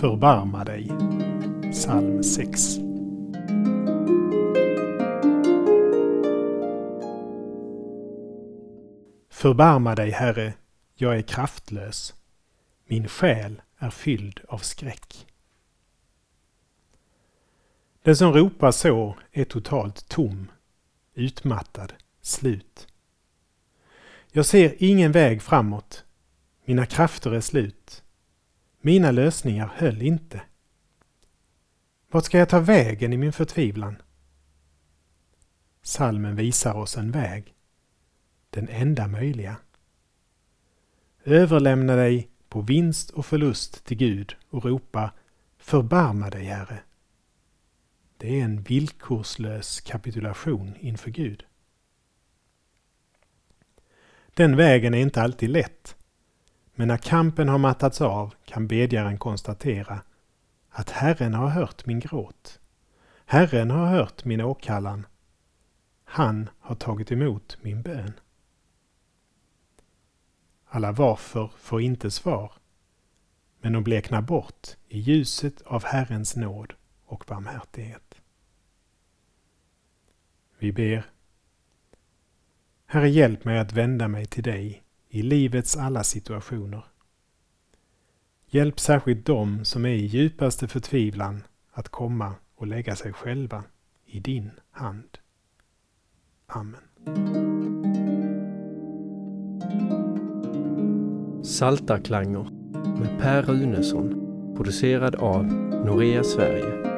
Förbarma dig. Psalm 6. Förbarma dig, Herre, jag är kraftlös. Min själ är fylld av skräck. Den som ropar så är totalt tom, utmattad, slut. Jag ser ingen väg framåt. Mina krafter är slut. Mina lösningar höll inte. Vart ska jag ta vägen i min förtvivlan? Salmen visar oss en väg. Den enda möjliga. Överlämna dig på vinst och förlust till Gud och ropa Förbarma dig, Herre. Det är en villkorslös kapitulation inför Gud. Den vägen är inte alltid lätt. Men när kampen har mattats av kan bedjaren konstatera att Herren har hört min gråt. Herren har hört min åkallan. Han har tagit emot min bön. Alla varför får inte svar, men de bleknar bort i ljuset av Herrens nåd och barmhärtighet. Vi ber. Herre, hjälp mig att vända mig till dig i livets alla situationer. Hjälp särskilt dem som är i djupaste förtvivlan att komma och lägga sig själva i din hand. Amen. Saltarklanger med Per Runesson producerad av Norea Sverige